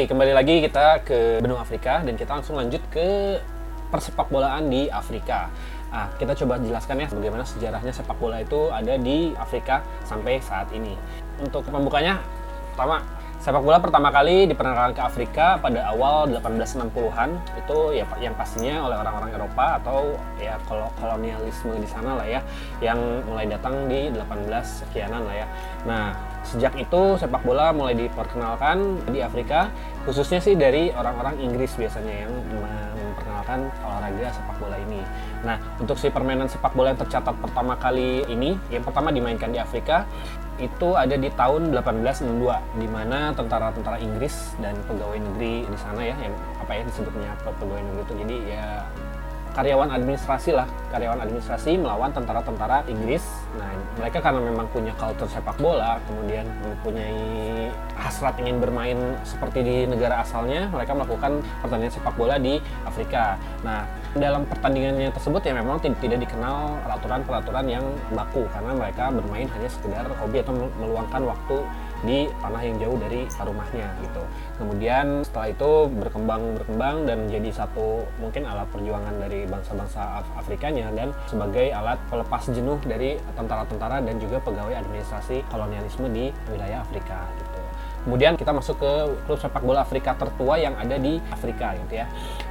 Oke, kembali lagi kita ke benua Afrika dan kita langsung lanjut ke persepak bolaan di Afrika. Nah, kita coba jelaskan ya bagaimana sejarahnya sepak bola itu ada di Afrika sampai saat ini. Untuk pembukanya, pertama Sepak bola pertama kali diperkenalkan ke Afrika pada awal 1860-an itu ya yang pastinya oleh orang-orang Eropa atau ya kolonialisme di sana lah ya yang mulai datang di 18 sekianan lah ya. Nah, sejak itu sepak bola mulai diperkenalkan di Afrika khususnya sih dari orang-orang Inggris biasanya yang memperkenalkan olahraga sepak bola ini. Nah, untuk si permainan sepak bola yang tercatat pertama kali ini, yang pertama dimainkan di Afrika, itu ada di tahun 1862 di mana tentara-tentara Inggris dan pegawai negeri di sana ya yang apa ya disebutnya pegawai negeri itu. Jadi ya karyawan administrasi lah karyawan administrasi melawan tentara-tentara Inggris nah mereka karena memang punya kultur sepak bola kemudian mempunyai hasrat ingin bermain seperti di negara asalnya mereka melakukan pertandingan sepak bola di Afrika. Nah dalam pertandingannya tersebut ya memang tidak dikenal peraturan-peraturan yang baku karena mereka bermain hanya sekedar hobi atau meluangkan waktu di tanah yang jauh dari rumahnya gitu. Kemudian setelah itu berkembang berkembang dan menjadi satu mungkin alat perjuangan dari bangsa-bangsa Afrikanya dan sebagai alat pelepas jenuh dari tentara-tentara dan juga pegawai administrasi kolonialisme di wilayah Afrika gitu. Kemudian kita masuk ke klub sepak bola Afrika tertua yang ada di Afrika gitu ya.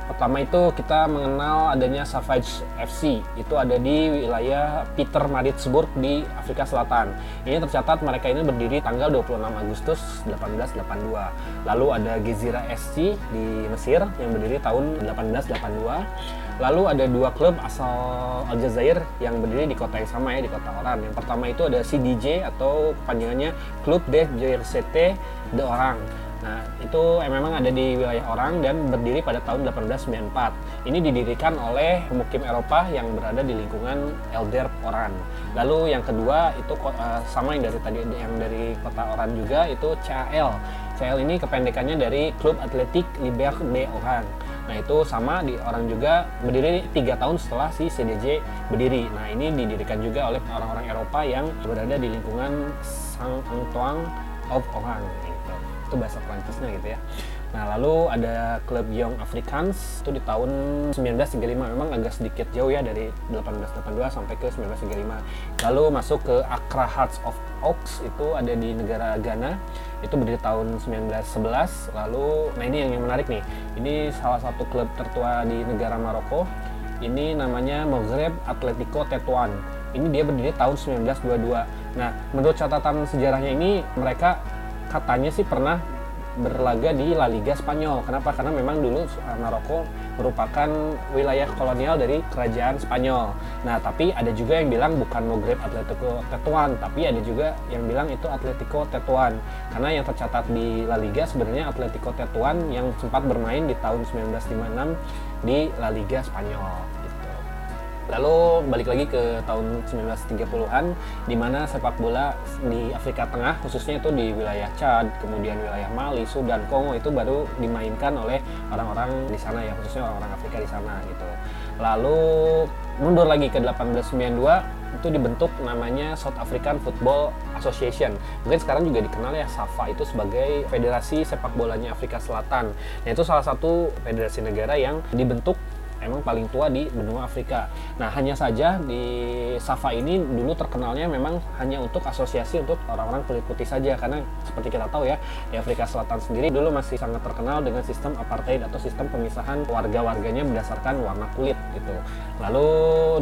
Pertama itu kita mengenal adanya Savage FC. Itu ada di wilayah Peter Maritzburg di Afrika Selatan. Ini tercatat mereka ini berdiri tanggal 26 Agustus 1882. Lalu ada Gezira SC di Mesir yang berdiri tahun 1882. Lalu ada dua klub asal Aljazair yang berdiri di kota yang sama ya, di kota Oran. Yang pertama itu ada CDJ atau kepanjangannya Club de Jersete de Orang. Nah, itu memang ada di wilayah orang dan berdiri pada tahun 1894. Ini didirikan oleh pemukim Eropa yang berada di lingkungan Elder Oran. Lalu yang kedua itu uh, sama yang dari tadi yang dari kota Oran juga itu CAL. CAL ini kependekannya dari Klub Atletik Liber de Oran. Nah itu sama di orang juga berdiri tiga tahun setelah si CDJ berdiri. Nah ini didirikan juga oleh orang-orang Eropa yang berada di lingkungan Saint Antoine of Oran itu bahasa Prancisnya gitu ya Nah, lalu ada klub Young Africans itu di tahun 1935 memang agak sedikit jauh ya dari 1882 sampai ke 1935. Lalu masuk ke Accra Hearts of Oaks itu ada di negara Ghana. Itu berdiri tahun 1911. Lalu nah ini yang, yang menarik nih. Ini salah satu klub tertua di negara Maroko. Ini namanya Maghreb Atletico Tetuan. Ini dia berdiri tahun 1922. Nah, menurut catatan sejarahnya ini mereka katanya sih pernah berlaga di La Liga Spanyol. Kenapa? Karena memang dulu eh, Maroko merupakan wilayah kolonial dari kerajaan Spanyol. Nah, tapi ada juga yang bilang bukan Maghreb Atletico Tetuan, tapi ada juga yang bilang itu Atletico Tetuan. Karena yang tercatat di La Liga sebenarnya Atletico Tetuan yang sempat bermain di tahun 1956 di La Liga Spanyol. Lalu balik lagi ke tahun 1930-an di mana sepak bola di Afrika Tengah khususnya itu di wilayah Chad, kemudian wilayah Mali, Sudan, Kongo itu baru dimainkan oleh orang-orang di sana ya khususnya orang-orang Afrika di sana gitu. Lalu mundur lagi ke 1892 itu dibentuk namanya South African Football Association. Mungkin sekarang juga dikenal ya SAFA itu sebagai federasi sepak bolanya Afrika Selatan. Nah, itu salah satu federasi negara yang dibentuk emang paling tua di benua Afrika. Nah, hanya saja di Safa ini dulu terkenalnya memang hanya untuk asosiasi untuk orang-orang kulit putih saja karena seperti kita tahu ya, di Afrika Selatan sendiri dulu masih sangat terkenal dengan sistem apartheid atau sistem pemisahan warga-warganya berdasarkan warna kulit gitu. Lalu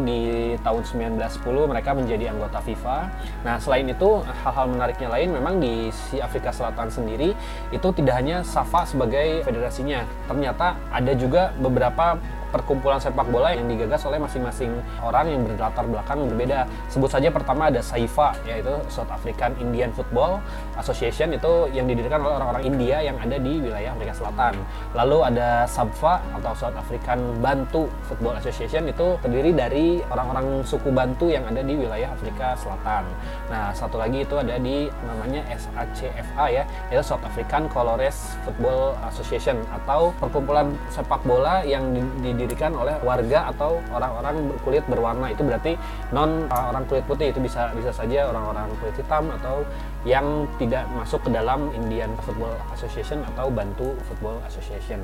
di tahun 1910 mereka menjadi anggota FIFA. Nah, selain itu hal-hal menariknya lain memang di si Afrika Selatan sendiri itu tidak hanya Safa sebagai federasinya. Ternyata ada juga beberapa perkumpulan sepak bola yang digagas oleh masing-masing orang yang berlatar belakang berbeda. Sebut saja pertama ada SAIFA yaitu South African Indian Football Association itu yang didirikan oleh orang-orang India yang ada di wilayah Afrika Selatan. Lalu ada SABFA atau South African Bantu Football Association itu terdiri dari orang-orang suku Bantu yang ada di wilayah Afrika Selatan. Nah, satu lagi itu ada di namanya SACFA ya, yaitu South African Colores Football Association atau perkumpulan sepak bola yang di didirikan oleh warga atau orang-orang berkulit berwarna. Itu berarti non uh, orang kulit putih. Itu bisa bisa saja orang-orang kulit hitam atau yang tidak masuk ke dalam Indian Football Association atau Bantu Football Association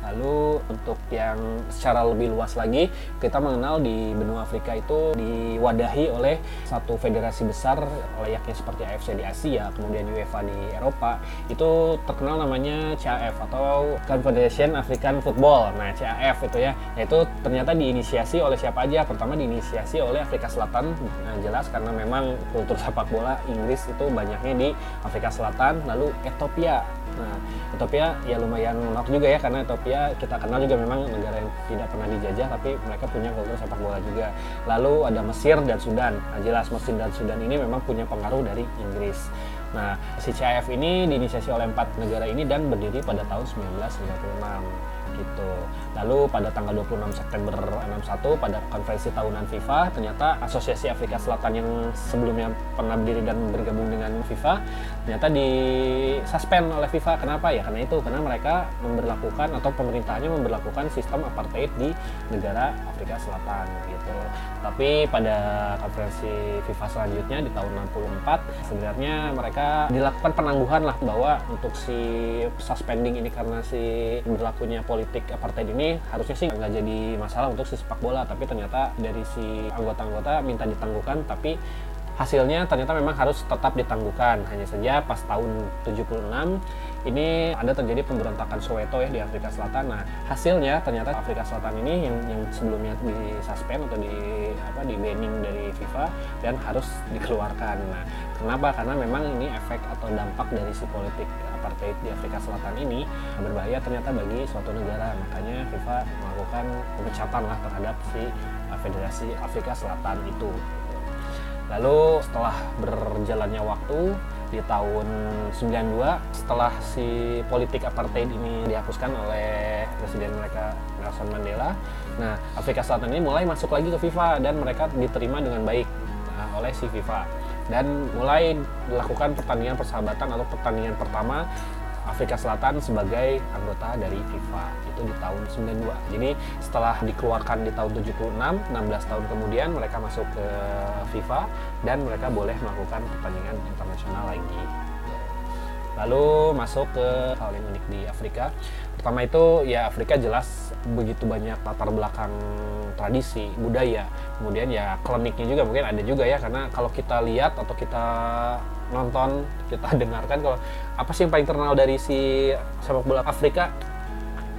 Lalu untuk yang secara lebih luas lagi, kita mengenal di benua Afrika itu diwadahi oleh satu federasi besar layaknya seperti AFC di Asia, kemudian UEFA di Eropa. Itu terkenal namanya CAF atau Confederation African Football. Nah, CAF itu ya, yaitu ternyata diinisiasi oleh siapa aja? Pertama diinisiasi oleh Afrika Selatan, nah, jelas karena memang kultur sepak bola Inggris itu banyaknya di Afrika Selatan, lalu Ethiopia Nah, Ethiopia ya lumayan menarik juga ya karena Ethiopia kita kenal juga memang negara yang tidak pernah dijajah tapi mereka punya kultur sepak bola juga. Lalu ada Mesir dan Sudan. Nah, jelas Mesir dan Sudan ini memang punya pengaruh dari Inggris. Nah, si ini diinisiasi oleh empat negara ini dan berdiri pada tahun 1996 gitu. Lalu pada tanggal 26 September 61 pada konferensi tahunan FIFA ternyata Asosiasi Afrika Selatan yang sebelumnya pernah berdiri dan bergabung dengan FIFA ternyata di suspend oleh FIFA. Kenapa ya? Karena itu karena mereka memperlakukan atau pemerintahnya memperlakukan sistem apartheid di negara Afrika Selatan gitu. Tapi pada konferensi FIFA selanjutnya di tahun 64 sebenarnya mereka dilakukan penangguhan lah bahwa untuk si suspending ini karena si berlakunya politik politik apartheid ini harusnya sih nggak jadi masalah untuk si sepak bola tapi ternyata dari si anggota-anggota minta ditangguhkan tapi hasilnya ternyata memang harus tetap ditangguhkan hanya saja pas tahun 76 ini ada terjadi pemberontakan Soweto ya di Afrika Selatan. Nah, hasilnya ternyata Afrika Selatan ini yang yang sebelumnya di suspend atau di apa di banning dari FIFA dan harus dikeluarkan. Nah, kenapa? Karena memang ini efek atau dampak dari si politik apartheid di Afrika Selatan ini berbahaya ternyata bagi suatu negara. Makanya FIFA melakukan pemecatan lah terhadap si Federasi Afrika Selatan itu. Lalu setelah berjalannya waktu di tahun 92 setelah si politik apartheid ini dihapuskan oleh presiden mereka Nelson Mandela. Nah, Afrika Selatan ini mulai masuk lagi ke FIFA dan mereka diterima dengan baik nah, oleh si FIFA dan mulai dilakukan pertandingan persahabatan atau pertandingan pertama Afrika Selatan sebagai anggota dari FIFA itu di tahun 92. Jadi setelah dikeluarkan di tahun 76, 16 tahun kemudian mereka masuk ke FIFA dan mereka boleh melakukan pertandingan internasional lagi. Lalu masuk ke hal yang unik di Afrika. Pertama itu ya Afrika jelas begitu banyak latar belakang tradisi, budaya. Kemudian ya kliniknya juga mungkin ada juga ya karena kalau kita lihat atau kita nonton kita dengarkan kalau apa sih yang paling terkenal dari si sepak bola Afrika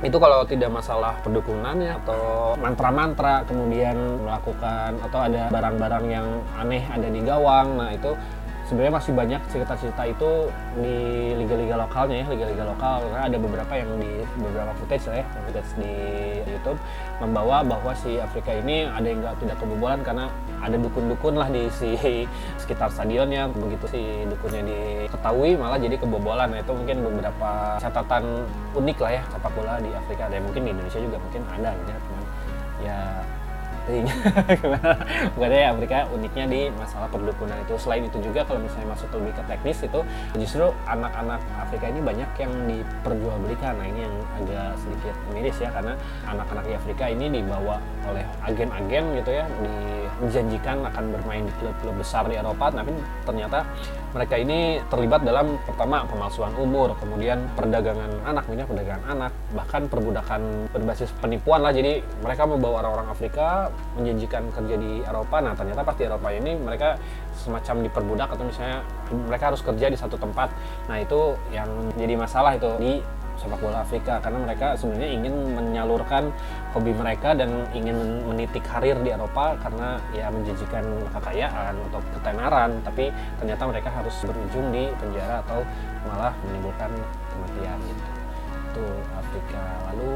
itu kalau tidak masalah pendukungannya atau mantra-mantra kemudian melakukan atau ada barang-barang yang aneh ada di gawang nah itu sebenarnya masih banyak cerita-cerita itu di liga-liga lokalnya ya liga-liga lokal. Karena ada beberapa yang di beberapa footage ya footage di YouTube membawa bahwa si Afrika ini ada yang nggak tidak kebobolan karena ada dukun-dukun lah di si sekitar stadionnya. Begitu si dukunnya diketahui malah jadi kebobolan. Nah itu mungkin beberapa catatan unik lah ya sepak bola di Afrika. Ada mungkin di Indonesia juga mungkin ada gitu ya teman ya gimana? Ya Afrika uniknya di masalah perdukunan itu. Selain itu juga kalau misalnya masuk lebih ke teknis itu justru anak-anak Afrika ini banyak yang diperjualbelikan. Nah ini yang agak sedikit miris ya karena anak-anak di Afrika ini dibawa oleh agen-agen gitu ya dijanjikan akan bermain di klub-klub besar di Eropa tapi ternyata mereka ini terlibat dalam pertama pemalsuan umur kemudian perdagangan anak minyak perdagangan anak bahkan perbudakan berbasis penipuan lah. Jadi mereka membawa orang-orang Afrika menjanjikan kerja di Eropa. Nah ternyata pas di Eropa ini mereka semacam diperbudak atau misalnya mereka harus kerja di satu tempat. Nah itu yang jadi masalah itu di sepak bola Afrika karena mereka sebenarnya ingin menyalurkan hobi mereka dan ingin menitik karir di Eropa karena ya menjanjikan kekayaan atau ketenaran. Tapi ternyata mereka harus berujung di penjara atau malah menimbulkan kematian gitu itu Afrika lalu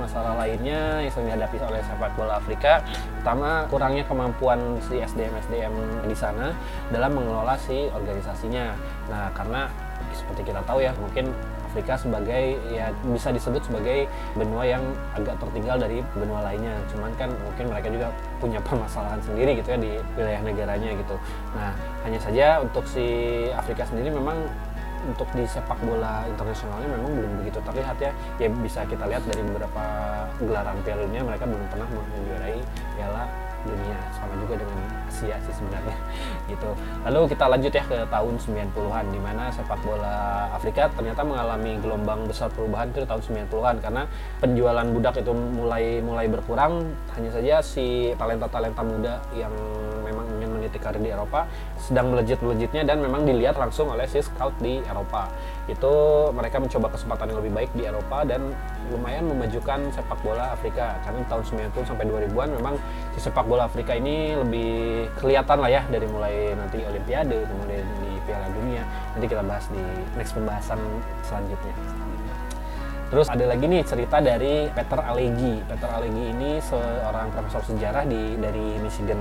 masalah lainnya yang sering dihadapi oleh sepak bola Afrika pertama kurangnya kemampuan si SDM SDM di sana dalam mengelola si organisasinya nah karena seperti kita tahu ya mungkin Afrika sebagai ya bisa disebut sebagai benua yang agak tertinggal dari benua lainnya. Cuman kan mungkin mereka juga punya permasalahan sendiri gitu ya di wilayah negaranya gitu. Nah, hanya saja untuk si Afrika sendiri memang untuk di sepak bola internasionalnya memang belum begitu terlihat ya. Ya bisa kita lihat dari beberapa gelaran Piala Dunia mereka belum pernah menjuarai Piala dunia. Sama juga dengan Asia sih sebenarnya gitu. Lalu kita lanjut ya ke tahun 90-an di mana sepak bola Afrika ternyata mengalami gelombang besar perubahan itu tahun 90-an karena penjualan budak itu mulai mulai berkurang. Hanya saja si talenta-talenta muda yang memang meniti karir di Eropa sedang melejit-melejitnya dan memang dilihat langsung oleh si scout di Eropa. Itu mereka mencoba kesempatan yang lebih baik di Eropa dan lumayan memajukan sepak bola Afrika. Karena tahun 90 sampai 2000-an memang si sepak bola Afrika ini lebih kelihatan lah ya dari mulai nanti Olimpiade kemudian di Piala Dunia. Nanti kita bahas di next pembahasan selanjutnya Terus ada lagi nih cerita dari Peter Alegi. Peter Alegi ini seorang profesor sejarah di dari Michigan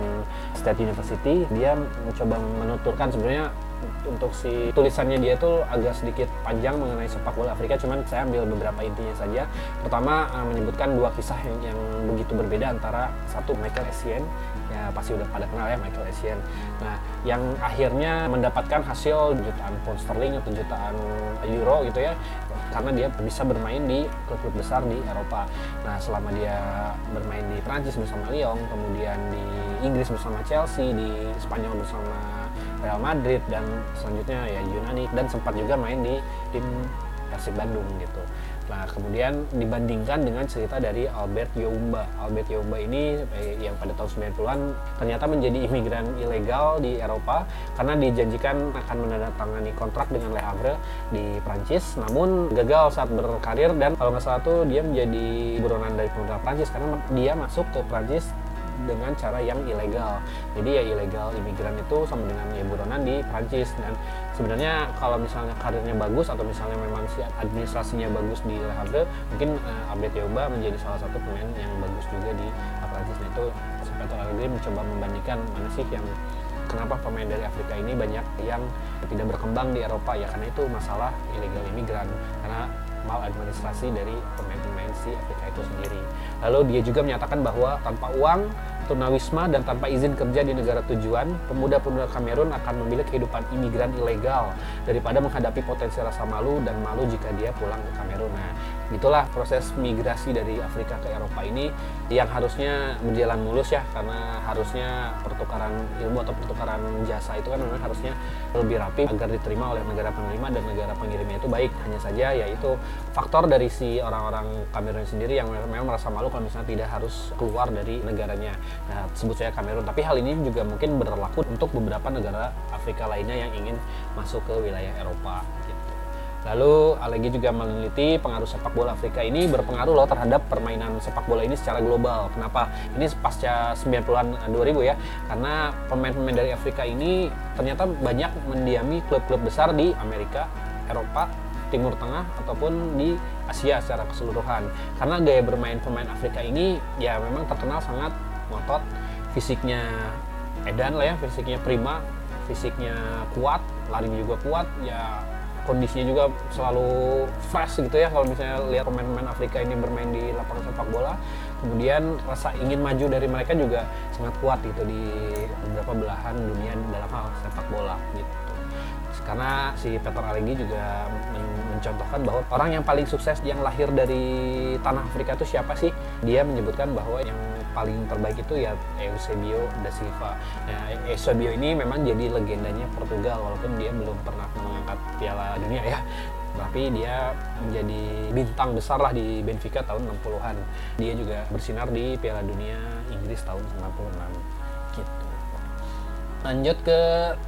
State University. Dia mencoba menuturkan sebenarnya untuk si tulisannya dia itu agak sedikit panjang mengenai sepak bola Afrika cuman saya ambil beberapa intinya saja pertama uh, menyebutkan dua kisah yang, yang begitu berbeda antara satu Michael Essien ya pasti udah pada kenal ya Michael Essien nah yang akhirnya mendapatkan hasil jutaan pound sterling atau jutaan euro gitu ya karena dia bisa bermain di klub-klub besar di Eropa. Nah, selama dia bermain di Prancis bersama Lyon, kemudian di Inggris bersama Chelsea, di Spanyol bersama Real Madrid dan selanjutnya ya Yunani dan sempat juga main di tim Persib Bandung gitu. Nah, kemudian dibandingkan dengan cerita dari Albert Youmba. Albert Youmba ini eh, yang pada tahun 90-an ternyata menjadi imigran ilegal di Eropa karena dijanjikan akan menandatangani kontrak dengan Le Havre di Prancis, namun gagal saat berkarir dan kalau nggak salah tuh dia menjadi buronan dari pemerintah Prancis karena dia masuk ke Prancis dengan cara yang ilegal. Jadi ya ilegal imigran itu sama dengan ya buronan di Prancis dan sebenarnya kalau misalnya karirnya bagus atau misalnya memang si administrasinya bagus di Le Havre, mungkin uh, Abed Yoba menjadi salah satu pemain yang bagus juga di Prancis. Nah itu Sepeto Allegri mencoba membandingkan mana sih yang kenapa pemain dari Afrika ini banyak yang tidak berkembang di Eropa ya karena itu masalah ilegal imigran karena maladministrasi dari pemain-pemain si Afrika itu sendiri. Lalu dia juga menyatakan bahwa tanpa uang tunawisma dan tanpa izin kerja di negara tujuan, pemuda-pemuda Kamerun akan memilih kehidupan imigran ilegal daripada menghadapi potensi rasa malu dan malu jika dia pulang ke Kamerun. Nah, itulah proses migrasi dari Afrika ke Eropa ini yang harusnya berjalan mulus ya karena harusnya pertukaran ilmu atau pertukaran jasa itu kan memang harusnya lebih rapi agar diterima oleh negara penerima dan negara pengirimnya itu baik. Hanya saja yaitu faktor dari si orang-orang Kamerun sendiri yang memang merasa malu kalau misalnya tidak harus keluar dari negaranya. Nah, sebut saya Kamerun, tapi hal ini juga mungkin berlaku untuk beberapa negara Afrika lainnya yang ingin masuk ke wilayah Eropa. Gitu. Lalu Alegi juga meneliti pengaruh sepak bola Afrika ini berpengaruh loh terhadap permainan sepak bola ini secara global. Kenapa? Ini pasca 90-an 2000 ya. Karena pemain-pemain dari Afrika ini ternyata banyak mendiami klub-klub besar di Amerika, Eropa, Timur Tengah ataupun di Asia secara keseluruhan. Karena gaya bermain pemain Afrika ini ya memang terkenal sangat ngotot, fisiknya edan lah ya, fisiknya prima, fisiknya kuat, lari juga kuat, ya kondisinya juga selalu fresh gitu ya kalau misalnya lihat pemain-pemain Afrika ini bermain di lapangan sepak bola kemudian rasa ingin maju dari mereka juga sangat kuat gitu di beberapa belahan dunia dalam hal sepak bola gitu karena si Peter Alegi juga mencontohkan bahwa orang yang paling sukses yang lahir dari tanah Afrika itu siapa sih? Dia menyebutkan bahwa yang paling terbaik itu ya Eusebio da Silva. Nah, Eusebio ini memang jadi legendanya Portugal walaupun dia belum pernah mengangkat Piala Dunia ya. Tapi dia menjadi bintang besar lah di Benfica tahun 60-an. Dia juga bersinar di Piala Dunia Inggris tahun 96 gitu lanjut ke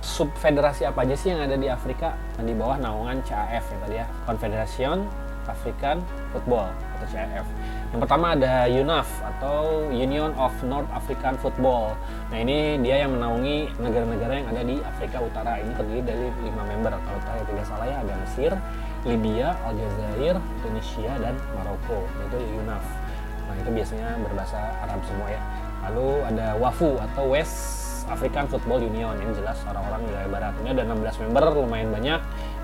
subfederasi apa aja sih yang ada di Afrika di bawah naungan CAF ya tadi ya Confederation African Football atau yang pertama ada UNAF atau Union of North African Football. Nah ini dia yang menaungi negara-negara yang ada di Afrika Utara. Ini terdiri dari lima member. Kalau saya tidak salah ya ada Mesir Libya Aljazair Tunisia dan Maroko. Itu UNAF nah itu biasanya berbahasa Arab semua ya. Lalu ada WAFU atau West African Football Union. Yang jelas orang-orang wilayah barat. Ini ada 16 member lumayan banyak.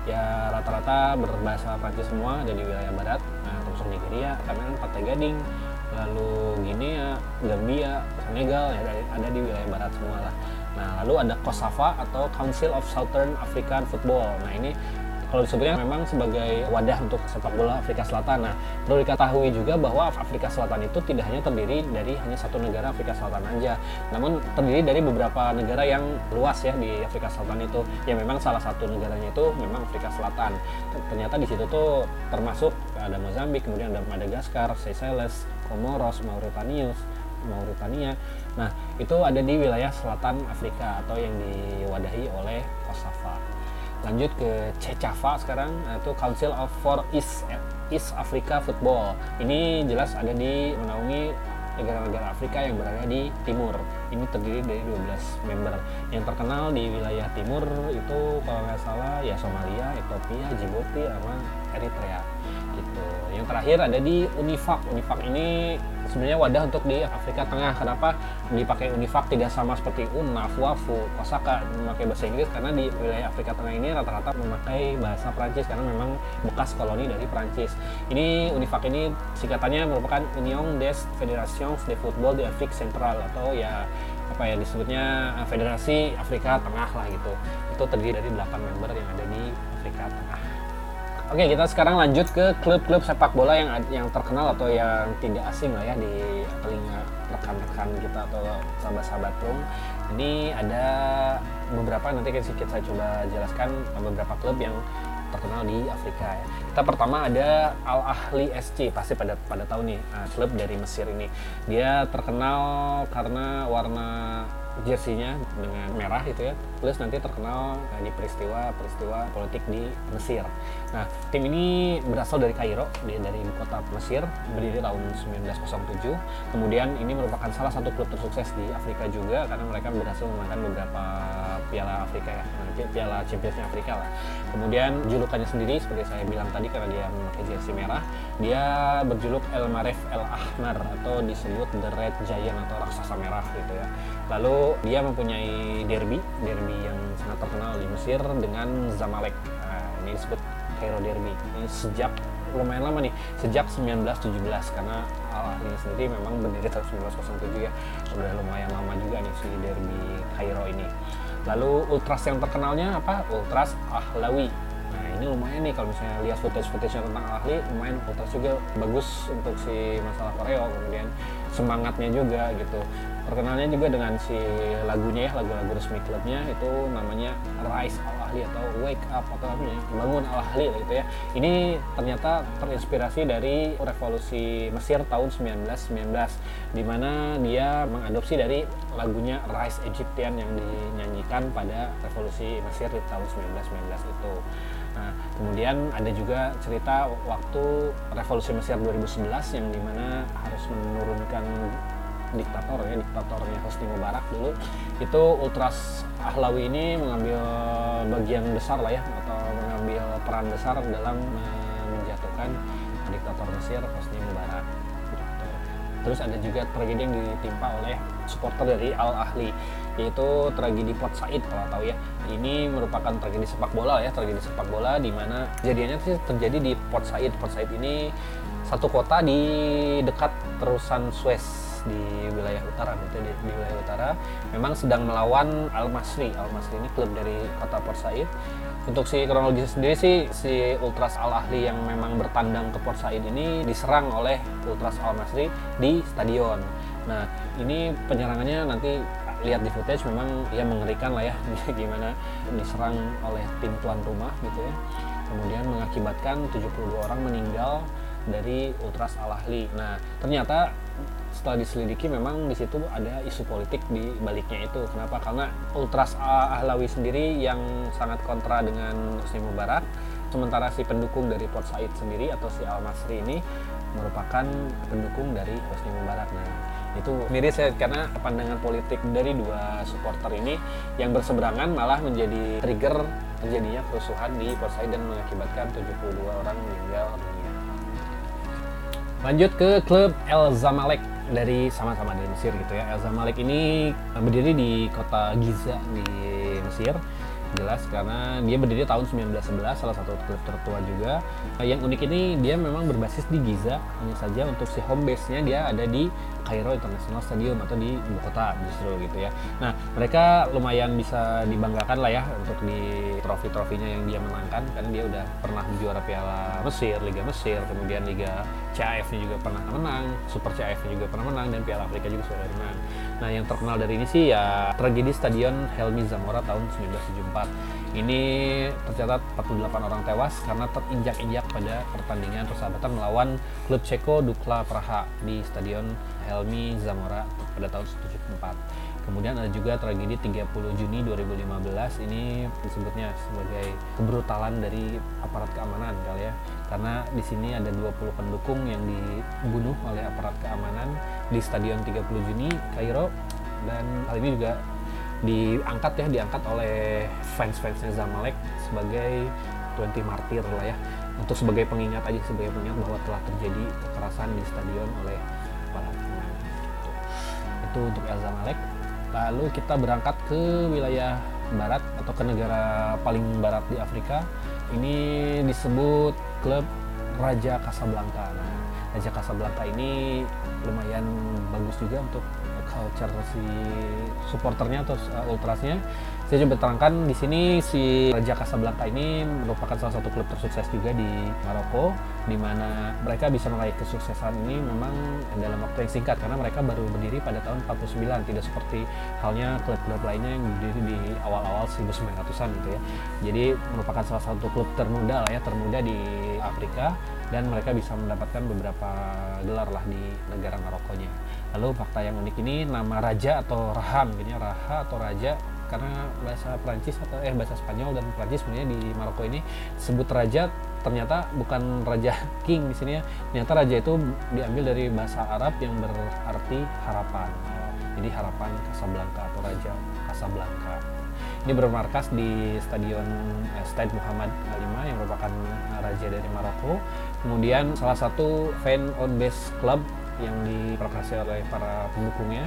Ya rata-rata berbahasa Prancis semua ada di wilayah barat termasuk Nigeria Kamerun Pantai Gading lalu Guinea Gambia Senegal ya ada di wilayah barat semua lah. Nah lalu ada COSAFA atau Council of Southern African Football. Nah ini kalau disebutnya memang sebagai wadah untuk sepak bola Afrika Selatan. Nah, perlu diketahui juga bahwa Afrika Selatan itu tidak hanya terdiri dari hanya satu negara Afrika Selatan aja, namun terdiri dari beberapa negara yang luas ya di Afrika Selatan itu. Ya memang salah satu negaranya itu memang Afrika Selatan. Ternyata di situ tuh termasuk ada Mozambik, kemudian ada Madagaskar, Seychelles, Comoros, Mauritania, Mauritania. Nah, itu ada di wilayah selatan Afrika atau yang diwadahi oleh. Lanjut ke CECAFA sekarang, itu Council of for East East Africa Football. Ini jelas ada di menaungi negara-negara Afrika yang berada di timur. Ini terdiri dari 12 member. Yang terkenal di wilayah timur itu kalau nggak salah ya Somalia, Ethiopia, Djibouti, sama Eritrea terakhir ada di Univac. Univac ini sebenarnya wadah untuk di Afrika Tengah. Kenapa dipakai Univac tidak sama seperti UNAF, WAFU, Kosaka memakai bahasa Inggris karena di wilayah Afrika Tengah ini rata-rata memakai bahasa Prancis karena memang bekas koloni dari Prancis. Ini Univac ini singkatannya merupakan Union des Fédérations de Football de Afrique Centrale atau ya apa ya disebutnya Federasi Afrika Tengah lah gitu. Itu terdiri dari 8 member yang ada di. Oke, kita sekarang lanjut ke klub-klub sepak bola yang yang terkenal atau yang tidak asing lah ya di telinga rekan-rekan kita atau sahabat-sahabat Tung. Ini ada beberapa nanti kita coba jelaskan beberapa klub yang terkenal di Afrika ya. Kita pertama ada Al Ahli SC pasti pada pada tahu nih uh, klub dari Mesir ini. Dia terkenal karena warna jersinya dengan merah gitu ya. Plus nanti terkenal uh, di peristiwa-peristiwa politik di Mesir. Nah tim ini berasal dari Kairo dari ibu kota Mesir berdiri tahun 1907 kemudian ini merupakan salah satu klub tersukses di Afrika juga karena mereka berhasil memenangkan beberapa piala Afrika ya nah, piala Championsnya Afrika lah. Kemudian julukannya sendiri seperti saya bilang tadi karena dia memakai jersey merah dia berjuluk El Maref El Ahmar atau disebut The Red Giant atau raksasa merah gitu ya. Lalu dia mempunyai derby, derby yang sangat terkenal di Mesir dengan Zamalek. Nah, ini disebut Cairo Derby. Ini sejak lumayan lama nih, sejak 1917 karena Al Ahly sendiri memang berdiri tahun 1907 ya. Sudah lumayan lama juga nih si derby Cairo ini. Lalu ultras yang terkenalnya apa? Ultras Ahlawi. Nah ini lumayan nih kalau misalnya lihat footage-footage tentang Al Ahly, lumayan ultras juga bagus untuk si masalah Koreo. Kemudian semangatnya juga gitu. Terkenalnya juga dengan si lagunya ya lagu-lagu resmi klubnya itu namanya Rise Al Ahli atau Wake Up atau apa ya bangun Al Ahli gitu ya. Ini ternyata terinspirasi dari revolusi Mesir tahun 1919 di mana dia mengadopsi dari lagunya Rise Egyptian yang dinyanyikan pada revolusi Mesir di tahun 1919 itu Nah, kemudian ada juga cerita waktu revolusi Mesir 2011 yang di mana harus menurunkan diktator ya diktatornya Hosni Mubarak dulu. Itu Ultras Ahlawi ini mengambil bagian besar lah ya atau mengambil peran besar dalam menjatuhkan diktator Mesir Hosni Mubarak. Terus ada juga tragedi yang ditimpa oleh supporter dari Al Ahli yaitu tragedi Port Said kalau tahu ya. Ini merupakan tragedi sepak bola ya tragedi sepak bola di mana kejadiannya sih terjadi di Port Said. Port Said ini satu kota di dekat terusan Suez di wilayah utara gitu di, di wilayah utara. Memang sedang melawan Al Masri. Al Masri ini klub dari kota Port Said. Untuk si kronologis sendiri sih si Ultras Al Ahli yang memang bertandang ke Port Said ini diserang oleh Ultras Al Masri di stadion nah ini penyerangannya nanti lihat di footage memang ya mengerikan lah ya gimana diserang oleh tim tuan rumah gitu ya kemudian mengakibatkan 72 orang meninggal dari Ultras Al Ahli. Nah, ternyata setelah diselidiki memang di situ ada isu politik di baliknya itu. Kenapa? Karena Ultras Ahlawi sendiri yang sangat kontra dengan Husni Mubarak, sementara si pendukung dari Port Said sendiri atau si Al Masri ini merupakan pendukung dari Husni Mubarak. Nah, itu miris ya karena pandangan politik dari dua supporter ini yang berseberangan malah menjadi trigger terjadinya kerusuhan di Port Said dan mengakibatkan 72 orang meninggal dunia. Lanjut ke klub El Zamalek dari sama-sama dari Mesir gitu ya. El Zamalek ini berdiri di kota Giza di Mesir. jelas karena dia berdiri tahun 1911 salah satu klub tertua juga yang unik ini dia memang berbasis di Giza hanya saja untuk si home base nya dia ada di Cairo International Stadium atau di ibu kota justru gitu ya. Nah mereka lumayan bisa dibanggakan lah ya untuk di trofi-trofinya yang dia menangkan. Karena dia udah pernah juara Piala Mesir Liga Mesir kemudian Liga CAF juga pernah menang Super CAF juga pernah menang dan Piala Afrika juga sudah menang. Nah yang terkenal dari ini sih ya tragedi Stadion Helmi Zamora tahun 1974 ini tercatat 48 orang tewas karena terinjak-injak pada pertandingan persahabatan melawan klub Ceko Dukla Praha di Stadion Helmi Zamora pada tahun 1974. Kemudian ada juga tragedi 30 Juni 2015 ini disebutnya sebagai kebrutalan dari aparat keamanan kali ya. Karena di sini ada 20 pendukung yang dibunuh oleh aparat keamanan di Stadion 30 Juni Kairo dan hal ini juga diangkat ya diangkat oleh fans-fansnya Zamalek sebagai 20 martir lah ya. Untuk sebagai pengingat aja sebagai pengingat bahwa telah terjadi kekerasan di stadion oleh para pemain. Itu, itu untuk El Zamalek. Lalu kita berangkat ke wilayah barat atau ke negara paling barat di Afrika. Ini disebut klub Raja Casablanca. Nah Raja Casablanca ini lumayan bagus juga untuk culture si supporternya atau uh, ultrasnya. Saya coba terangkan di sini si Raja Casablanca ini merupakan salah satu klub tersukses juga di Maroko, di mana mereka bisa meraih kesuksesan ini memang dalam waktu yang singkat karena mereka baru berdiri pada tahun 49, tidak seperti halnya klub-klub lainnya yang berdiri di awal-awal 1900-an gitu ya. Jadi merupakan salah satu klub termuda lah ya, termuda di Afrika dan mereka bisa mendapatkan beberapa gelar lah di negara Marokonya. Lalu fakta yang unik ini nama raja atau raham gini raha atau raja karena bahasa Prancis atau eh bahasa Spanyol dan Prancis sebenarnya di Maroko ini sebut raja ternyata bukan raja king di sini ya. Ternyata raja itu diambil dari bahasa Arab yang berarti harapan. Jadi harapan Casablanca atau raja Casablanca. Ini bermarkas di Stadion eh, Stade Muhammad V yang merupakan raja dari Maroko. Kemudian salah satu fan on base club yang diprokrasi oleh para pendukungnya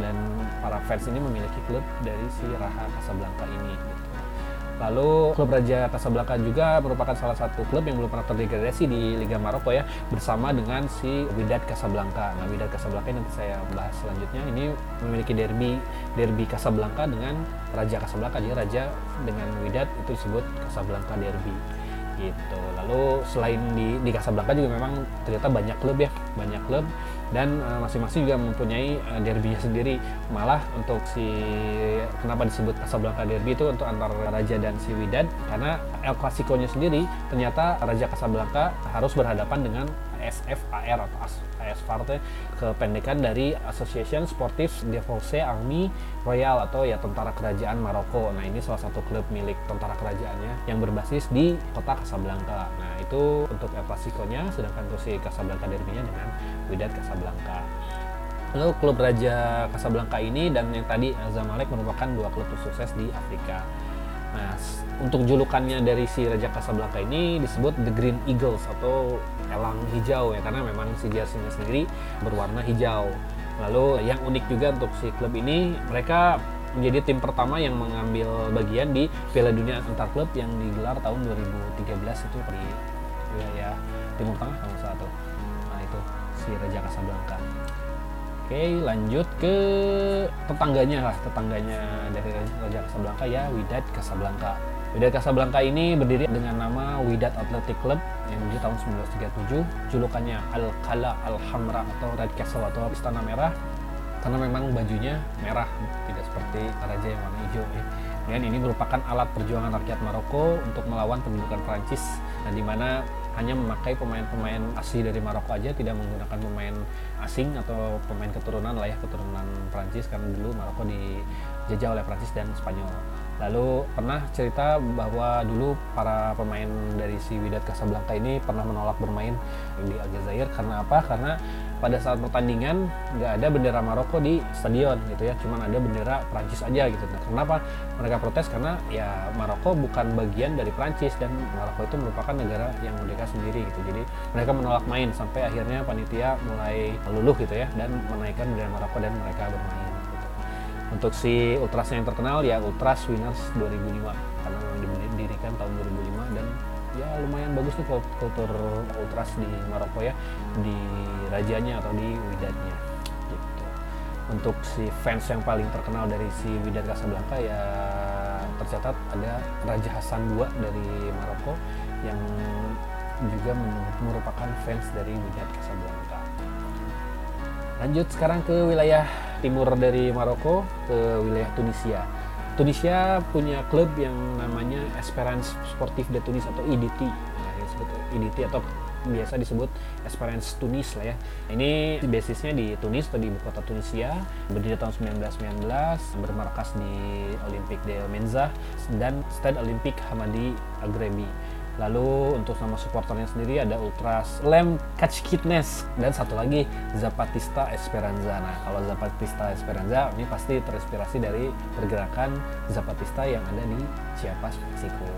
dan para fans ini memiliki klub dari si Raha Casablanca ini gitu. Lalu klub Raja Casablanca juga merupakan salah satu klub yang belum pernah terdegradasi di Liga Maroko ya bersama dengan si Wydad Casablanca. Nah, Wydad Casablanca ini nanti saya bahas selanjutnya. Ini memiliki derby derby Casablanca dengan Raja Casablanca. Jadi raja dengan Wydad itu disebut Casablanca derby gitu. Lalu selain di di Casablanca juga memang ternyata banyak klub ya, banyak klub dan uh, masing-masing juga mempunyai uh, derbynya sendiri. Malah untuk si kenapa disebut Casablanca derby itu untuk antara raja dan si Wydad karena El Clasico-nya sendiri ternyata Raja Casablanca harus berhadapan dengan SFAR atau ASFAR itu kependekan dari Association Sportif de Force Army Royal atau ya tentara kerajaan Maroko. Nah, ini salah satu klub milik tentara kerajaannya yang berbasis di kota Casablanca. Nah, itu untuk El Clasico-nya sedangkan untuk si Casablanca derby-nya dengan Wydad Casablanca. Lalu klub Raja Casablanca ini dan yang tadi Zamalek merupakan dua klub sukses di Afrika. Nah, untuk julukannya dari si Raja Casablanca ini disebut The Green Eagles atau elang hijau ya karena memang si jersey-nya sendiri berwarna hijau. Lalu yang unik juga untuk si klub ini mereka menjadi tim pertama yang mengambil bagian di Piala Dunia antar klub yang digelar tahun 2013 itu di wilayah Timur Tengah kalau satu. Nah itu si Raja Casablanca. Oke, lanjut ke tetangganya lah, tetangganya dari Raja Casablanca ya, Wydad Casablanca. Wydad Casablanca ini berdiri dengan nama Wydad Athletic Club yang di tahun 1937. Julukannya Al-Qala Al-Hamra atau Red Castle atau Istana Merah karena memang bajunya merah, tidak seperti raja yang warna hijau ya. Dan ini merupakan alat perjuangan rakyat Maroko untuk melawan pendudukan Prancis, nah, di mana hanya memakai pemain-pemain asli dari Maroko aja tidak menggunakan pemain asing atau pemain keturunan lah ya keturunan Prancis karena dulu Maroko dijajah oleh Prancis dan Spanyol lalu pernah cerita bahwa dulu para pemain dari si Wydad Casablanca ini pernah menolak bermain di Aljazair karena apa? Karena pada saat pertandingan nggak ada bendera Maroko di stadion gitu ya. Cuman ada bendera Prancis aja gitu. Nah, kenapa mereka protes? Karena ya Maroko bukan bagian dari Prancis dan Maroko itu merupakan negara yang merdeka sendiri gitu. Jadi mereka menolak main sampai akhirnya panitia mulai luluh gitu ya dan menaikkan bendera Maroko dan mereka bermain. Untuk si ultras yang terkenal ya Ultras Winners 2005 karena memang didirikan tahun 2005 dan ya lumayan bagus nih kultur ultras di Maroko ya di rajanya atau di widatnya gitu. Untuk si fans yang paling terkenal dari si Wydad Casablanca ya tercatat ada Raja Hasan II dari Maroko yang juga merupakan fans dari Wydad Casablanca. Lanjut sekarang ke wilayah timur dari Maroko ke wilayah Tunisia. Tunisia punya klub yang namanya Esperance Sportif de Tunis atau IDT. Nah, disebut IDT atau biasa disebut Esperance Tunis lah ya. Ini basisnya di Tunis atau di ibu kota Tunisia, berdiri tahun 1919, bermarkas di Olympique de Menza dan Stade Olympique Hamadi Agrebi. Lalu untuk nama supporternya sendiri ada Ultras Lem Kachkitnes dan satu lagi Zapatista Esperanza. Nah kalau Zapatista Esperanza ini pasti terinspirasi dari pergerakan Zapatista yang ada di Chiapas, Meksiko.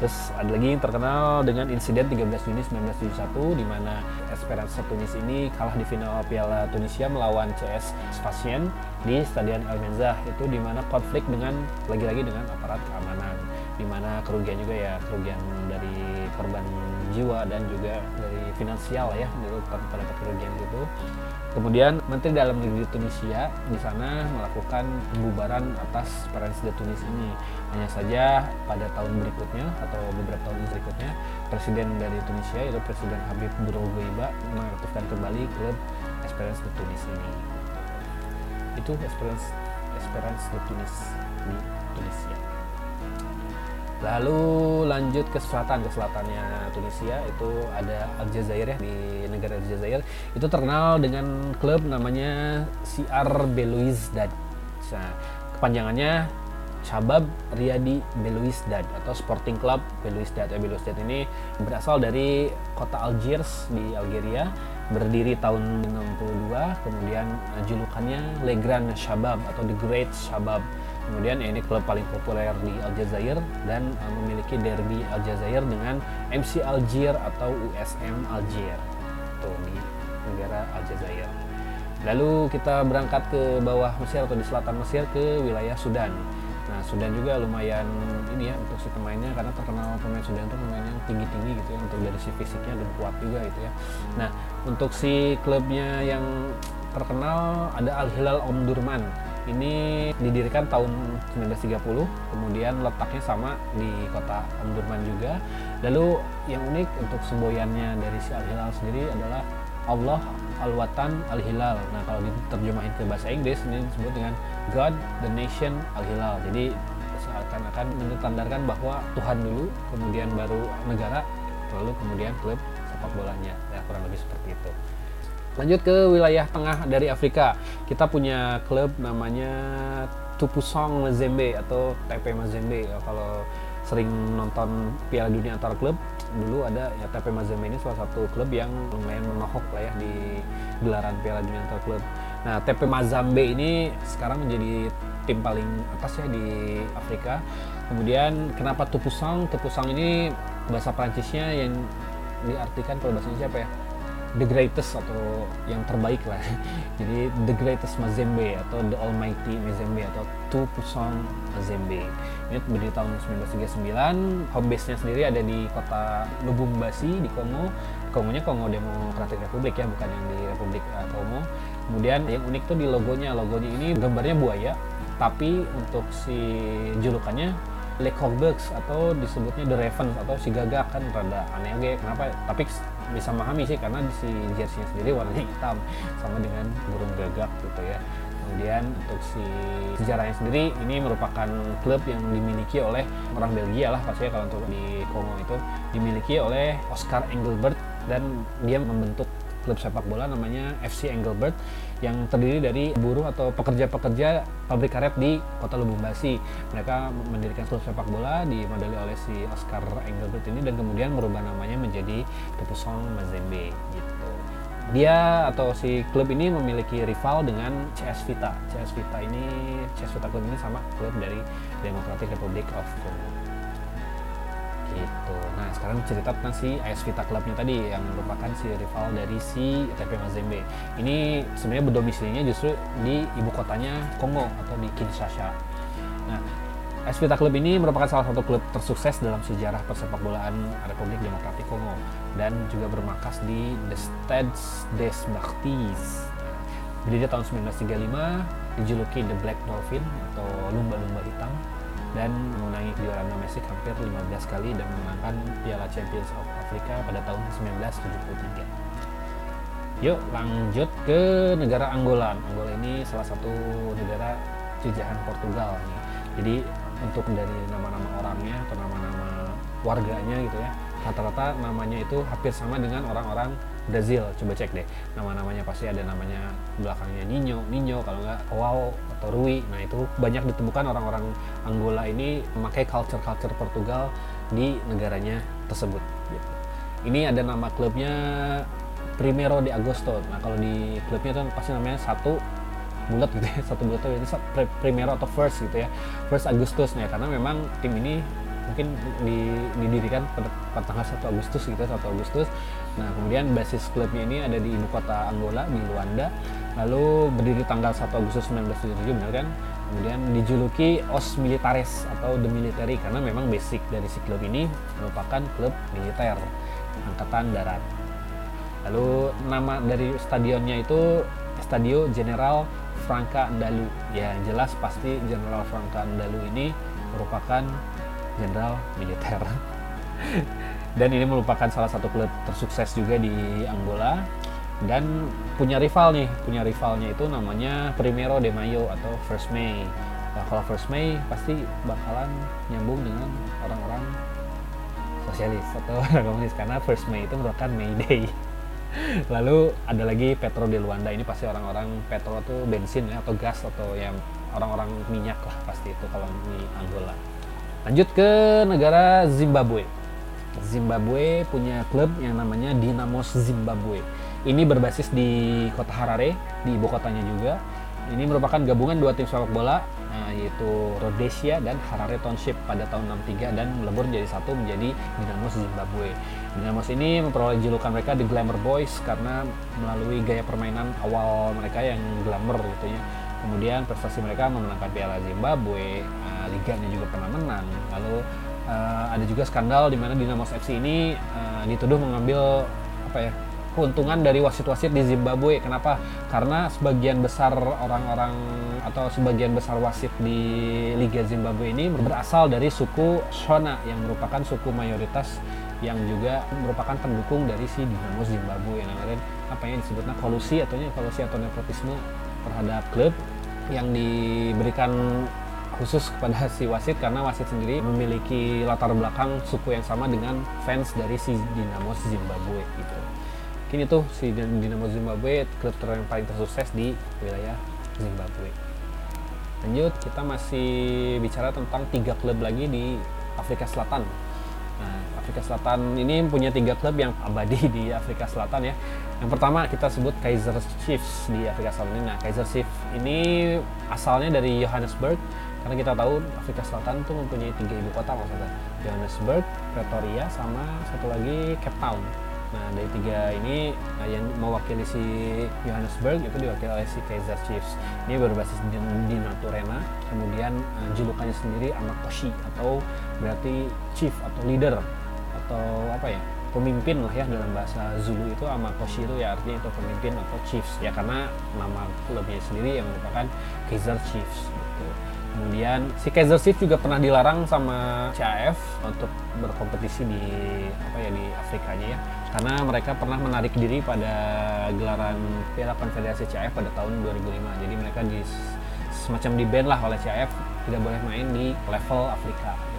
Terus ada lagi yang terkenal dengan insiden 13 Juni 1971 di mana Esperanza Tunis ini kalah di final Piala Tunisia melawan CS Sfaxien di Stadion El Menzah itu di mana konflik dengan lagi-lagi dengan aparat keamanan di mana kerugian juga ya kerugian dari korban jiwa dan juga dari finansial ya dulu pada kerugian itu Kemudian Menteri Dalam Negeri Tunisia di sana melakukan pembubaran atas Esperance de Tunis ini. Hanya saja pada tahun berikutnya atau beberapa tahun berikutnya Presiden dari Tunisia yaitu Presiden Habib Bourguiba mengaktifkan kembali klub Esperance de Tunis ini. Itu Esperance de Tunis di Tunisia. Lalu lanjut ke selatan, ke selatannya Tunisia itu ada Aljazair ya di negara Aljazair itu terkenal dengan klub namanya CR Belouizdad. Nah, kepanjangannya Shabab Riyadi Belouizdad atau Sporting Club Belouizdad. Ya, Belouizdad ini berasal dari kota Algiers di Algeria, berdiri tahun 62, kemudian julukannya Le Grand Shabab atau The Great Shabab Kemudian ini klub paling populer di Aljazair dan uh, memiliki derby Aljazair dengan MC Algier atau USM Algier. Tuh di negara Aljazair. Lalu kita berangkat ke bawah Mesir atau di selatan Mesir ke wilayah Sudan. Nah, Sudan juga lumayan ini ya untuk si pemainnya karena terkenal pemain Sudan itu pemain yang tinggi-tinggi gitu ya untuk dari si fisiknya dan kuat juga gitu ya. Nah, untuk si klubnya yang terkenal ada Al Hilal Omdurman ini didirikan tahun 1930, kemudian letaknya sama di kota Omdurman juga. Lalu yang unik untuk semboyannya dari si Al-Hilal sendiri adalah Allah Al-Watan Al-Hilal. Nah, kalau diterjemahin ke bahasa Inggris ini disebut dengan God the Nation Al-Hilal. Jadi seakan-akan menandakan bahwa Tuhan dulu, kemudian baru negara, lalu kemudian klub sepak bolanya. Ya, kurang lebih seperti itu. Lanjut ke wilayah tengah dari Afrika. Kita punya klub namanya Tupusong Mazembe atau TP Mazembe. Ya, kalau sering nonton Piala Dunia antar klub, dulu ada ya TP Mazembe ini salah satu klub yang lumayan menohok lah ya di gelaran Piala Dunia antar klub. Nah, TP Mazembe ini sekarang menjadi tim paling atas ya di Afrika. Kemudian kenapa Tupusong? Tupusong ini bahasa Prancisnya yang diartikan kalau bahasa Indonesia apa ya? the greatest atau yang terbaik lah. Jadi the greatest Mazembe atau the almighty Mazembe atau Tu Pusong Mazembe. Ini berdiri tahun 1939 home base nya sendiri ada di kota Lubumbashi di Kongo Kongonya Kongo Demokratik Republik ya bukan yang di Republik uh, Kongo kemudian yang unik tuh di logonya. Logonya ini gambarnya buaya tapi untuk si julukannya Le Corbex atau disebutnya The Raven atau si gagak kan rada aneh oke kenapa? Tapi bisa memahami sih karena si jersey sendiri warnanya hitam sama dengan burung gagak gitu ya. Kemudian untuk si sejarahnya sendiri ini merupakan klub yang dimiliki oleh orang Belgia lah pastinya kalau untuk di Kongo itu dimiliki oleh Oscar Engelbert dan dia membentuk klub sepak bola namanya FC Engelbert yang terdiri dari buruh atau pekerja-pekerja pabrik karet di kota Lubumbashi. Mereka mendirikan klub sepak bola dimodali oleh si Oscar Engelbert ini dan kemudian merubah namanya menjadi Tupusong Mazembe gitu. Dia atau si klub ini memiliki rival dengan CS Vita. CS Vita ini CS Vita klub ini sama klub dari Democratic Republic of Congo gitu. Nah sekarang cerita tentang si AS Vita Clubnya tadi yang merupakan si rival dari si TP Mazembe. Ini sebenarnya berdomisilinya justru di ibu kotanya Kongo atau di Kinshasa. Nah Vita Club ini merupakan salah satu klub tersukses dalam sejarah persepak bolaan Republik Demokratik Kongo dan juga bermarkas di The Stades des Martyrs. Berdiri tahun 1935, dijuluki The Black Dolphin atau lumba-lumba hitam dan mengenangi kejuaraan domestik hampir 15 kali dan memenangkan Piala Champions of Africa pada tahun 1973. Yuk lanjut ke negara Angola. Angola ini salah satu negara jajahan Portugal nih. Jadi untuk dari nama-nama orangnya atau nama-nama warganya gitu ya, rata-rata namanya itu hampir sama dengan orang-orang Brazil. Coba cek deh, nama-namanya pasti ada namanya belakangnya Nino, Nino kalau nggak Wow atau Rui. Nah itu banyak ditemukan orang-orang Angola ini memakai culture-culture Portugal di negaranya tersebut. Gitu. Ini ada nama klubnya Primero de Agosto. Nah kalau di klubnya tuh pasti namanya satu bulat gitu ya satu bulat itu primero atau first gitu ya first Agustus nah karena memang tim ini mungkin didirikan pada, tanggal 1 Agustus gitu 1 Agustus. Nah kemudian basis klubnya ini ada di ibu kota Angola di Luanda. Lalu berdiri tanggal 1 Agustus 1977 benar kan? Kemudian dijuluki Os Militares atau The Military karena memang basic dari si klub ini merupakan klub militer angkatan darat. Lalu nama dari stadionnya itu Stadio General Franca Andalu. Ya jelas pasti General Franca Andalu ini merupakan jenderal militer. dan ini merupakan salah satu klub tersukses juga di Angola dan punya rival nih, punya rivalnya itu namanya Primero de Mayo atau First May. Nah, kalau First May pasti bakalan nyambung dengan orang-orang sosialis atau orang komunis karena First May itu merupakan May Day. Lalu ada lagi Petro di Luanda ini pasti orang-orang Petro tuh bensin ya atau gas atau yang orang-orang minyak lah pasti itu kalau di Angola. Lanjut ke negara Zimbabwe. Zimbabwe punya klub yang namanya Dinamos Zimbabwe. Ini berbasis di kota Harare, di ibu kotanya juga. Ini merupakan gabungan dua tim sepak bola, nah, yaitu Rhodesia dan Harare Township pada tahun 63 dan melebur jadi satu menjadi Dinamos Zimbabwe. Dinamos ini memperoleh julukan mereka The Glamour Boys karena melalui gaya permainan awal mereka yang glamour gitu ya. Kemudian prestasi mereka memenangkan Piala Zimbabwe, uh, liganya juga pernah menang. Lalu uh, ada juga skandal di mana Dinamos FC ini uh, dituduh mengambil apa ya keuntungan dari wasit-wasit di Zimbabwe. Kenapa? Karena sebagian besar orang-orang atau sebagian besar wasit di Liga Zimbabwe ini berasal dari suku Shona yang merupakan suku mayoritas yang juga merupakan pendukung dari si Dinamo Zimbabwe. Nah, kalian apa yang disebutnya kolusi atau kolusi atau nepotisme terhadap klub yang diberikan khusus kepada si wasit karena wasit sendiri memiliki latar belakang suku yang sama dengan fans dari si Dinamo Zimbabwe gitu. Mungkin itu si Dinamo Zimbabwe klub yang paling tersukses di wilayah Zimbabwe. Lanjut kita masih bicara tentang tiga klub lagi di Afrika Selatan Afrika Selatan ini punya tiga klub yang abadi di Afrika Selatan ya. Yang pertama kita sebut Kaiser Chiefs di Afrika Selatan ini. Nah Kaiser Chiefs ini asalnya dari Johannesburg. Karena kita tahu Afrika Selatan tuh mempunyai tiga ibu kota maksudnya Johannesburg, Pretoria, sama satu lagi Cape Town. Nah dari tiga ini nah, yang mewakili si Johannesburg itu diwakili oleh si Kaiser Chiefs. Ini berbasis di, di Naturena. Kemudian uh, julukannya sendiri Amakoshi atau berarti chief atau leader atau apa ya pemimpin lah ya dalam bahasa Zulu itu Amakoshi itu ya artinya itu pemimpin atau chiefs ya karena nama klubnya sendiri yang merupakan Kaiser Chiefs gitu. Kemudian si Kaiser Chiefs juga pernah dilarang sama CAF untuk berkompetisi di apa ya di Afrikanya ya karena mereka pernah menarik diri pada gelaran Piala Konfederasi CAF pada tahun 2005 jadi mereka di semacam di band lah oleh CAF tidak boleh main di level Afrika.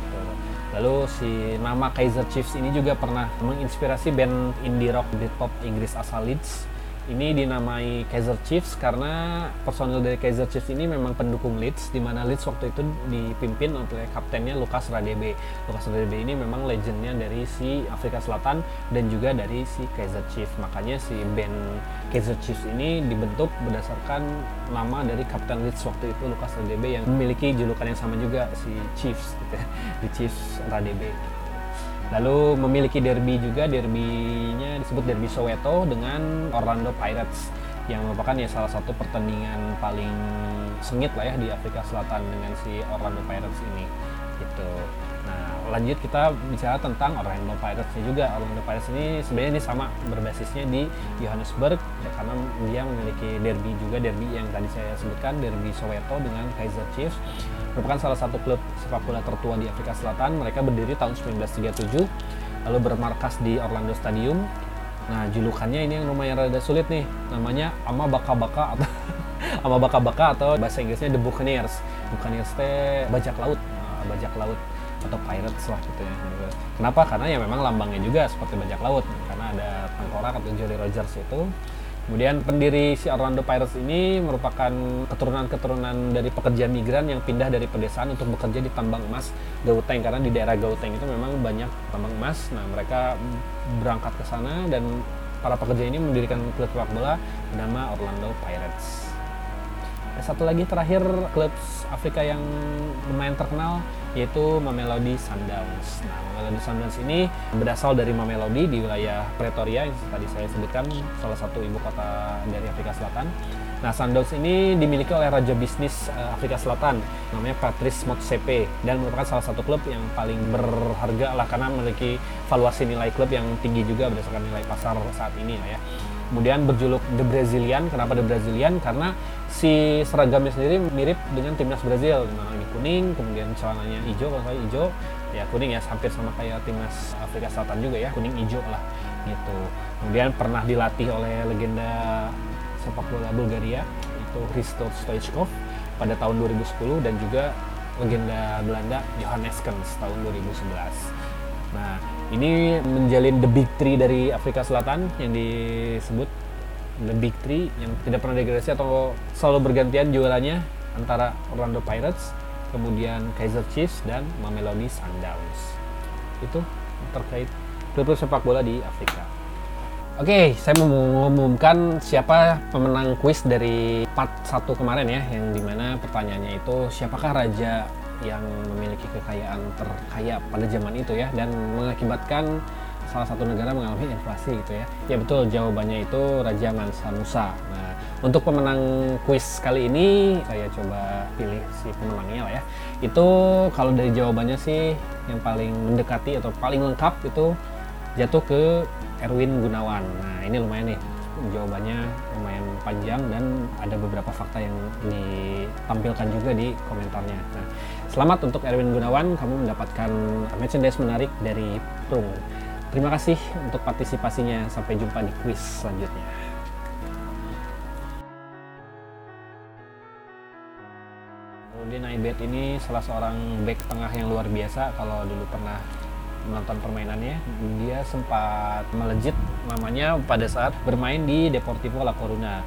Lalu si nama Kaiser Chiefs ini juga pernah menginspirasi band indie rock Britpop Inggris asal Leeds ini dinamai Kaiser Chiefs karena personil dari Kaiser Chiefs ini memang pendukung Leeds di mana Leeds waktu itu dipimpin oleh kaptennya Lukas Radebe. Lukas Radebe ini memang legendnya dari si Afrika Selatan dan juga dari si Kaiser Chiefs. Makanya si band Kaiser Chiefs ini dibentuk berdasarkan nama dari kapten Leeds waktu itu Lukas Radebe yang memiliki julukan yang sama juga si Chiefs gitu ya. di Chiefs Radebe. Lalu memiliki derby juga, derbynya disebut derby Soweto dengan Orlando Pirates. yang merupakan ya salah satu pertandingan paling sengit lah ya di Afrika Selatan dengan si Orlando Pirates ini gitu. Lanjut kita bicara tentang Orlando Pirates juga. Orlando Pirates ini sebenarnya ini sama berbasisnya di Johannesburg ya, karena dia memiliki derby juga derby yang tadi saya sebutkan derby Soweto dengan Kaizer Chiefs merupakan salah satu klub sepak bola tertua di Afrika Selatan. Mereka berdiri tahun 1937 lalu bermarkas di Orlando Stadium Nah, julukannya ini yang lumayan rada sulit nih. Namanya Ama Baka Baka atau Ama Baka Baka atau bahasa Inggrisnya The Buccaneers. Buccaneers teh bajak laut, nah, bajak laut atau pirates lah gitu ya. Kenapa? Karena ya memang lambangnya juga seperti bajak laut karena ada tengkorak atau Jolly Rogers itu Kemudian pendiri si Orlando Pirates ini merupakan keturunan-keturunan dari pekerja migran yang pindah dari pedesaan untuk bekerja di tambang emas Gauteng karena di daerah Gauteng itu memang banyak tambang emas. Nah, mereka berangkat ke sana dan para pekerja ini mendirikan klub sepak bola bernama Orlando Pirates. Satu lagi terakhir klub Afrika yang lumayan terkenal yaitu Mamelodi Sundowns. Nah, Mamelodi Sundowns ini berasal dari Mamelodi di wilayah Pretoria yang tadi saya sebutkan salah satu ibu kota dari Afrika Selatan. Nah, Sundowns ini dimiliki oleh raja bisnis uh, Afrika Selatan namanya Patrice Motsepe dan merupakan salah satu klub yang paling berharga lah karena memiliki valuasi nilai klub yang tinggi juga berdasarkan nilai pasar saat ini ya kemudian berjuluk The Brazilian. Kenapa The Brazilian? Karena si seragamnya sendiri mirip dengan timnas Brazil. Di mana ini kuning kemudian celananya hijau kalau saya hijau. Ya kuning ya hampir sama kayak timnas Afrika Selatan juga ya kuning hijau lah gitu. Kemudian pernah dilatih oleh legenda sepak bola Bulgaria itu Hristo Stoichkov pada tahun 2010 dan juga legenda Belanda Johannes Kens tahun 2011 Nah, ini menjalin the big three dari Afrika Selatan yang disebut the big three yang tidak pernah degradasi atau selalu bergantian juaranya antara Orlando Pirates, kemudian Kaizer Chiefs dan Mamelodi Sundowns. Itu terkait klub sepak bola di Afrika. Oke, saya mau mengumumkan siapa pemenang kuis dari part 1 kemarin ya, yang di mana pertanyaannya itu siapakah raja yang memiliki kekayaan terkaya pada zaman itu ya dan mengakibatkan salah satu negara mengalami inflasi gitu ya. Ya betul jawabannya itu Raja Mansa Musa. Nah, untuk pemenang kuis kali ini saya coba pilih si pemenangnya lah ya. Itu kalau dari jawabannya sih yang paling mendekati atau paling lengkap itu jatuh ke Erwin Gunawan. Nah, ini lumayan nih jawabannya lumayan panjang dan ada beberapa fakta yang ditampilkan juga di komentarnya. Nah, selamat untuk Erwin Gunawan, kamu mendapatkan merchandise menarik dari Prung. Terima kasih untuk partisipasinya. Sampai jumpa di quiz selanjutnya. Rudi Naibet ini salah seorang back tengah yang luar biasa kalau dulu pernah menonton permainannya dia sempat melejit namanya pada saat bermain di Deportivo La Coruna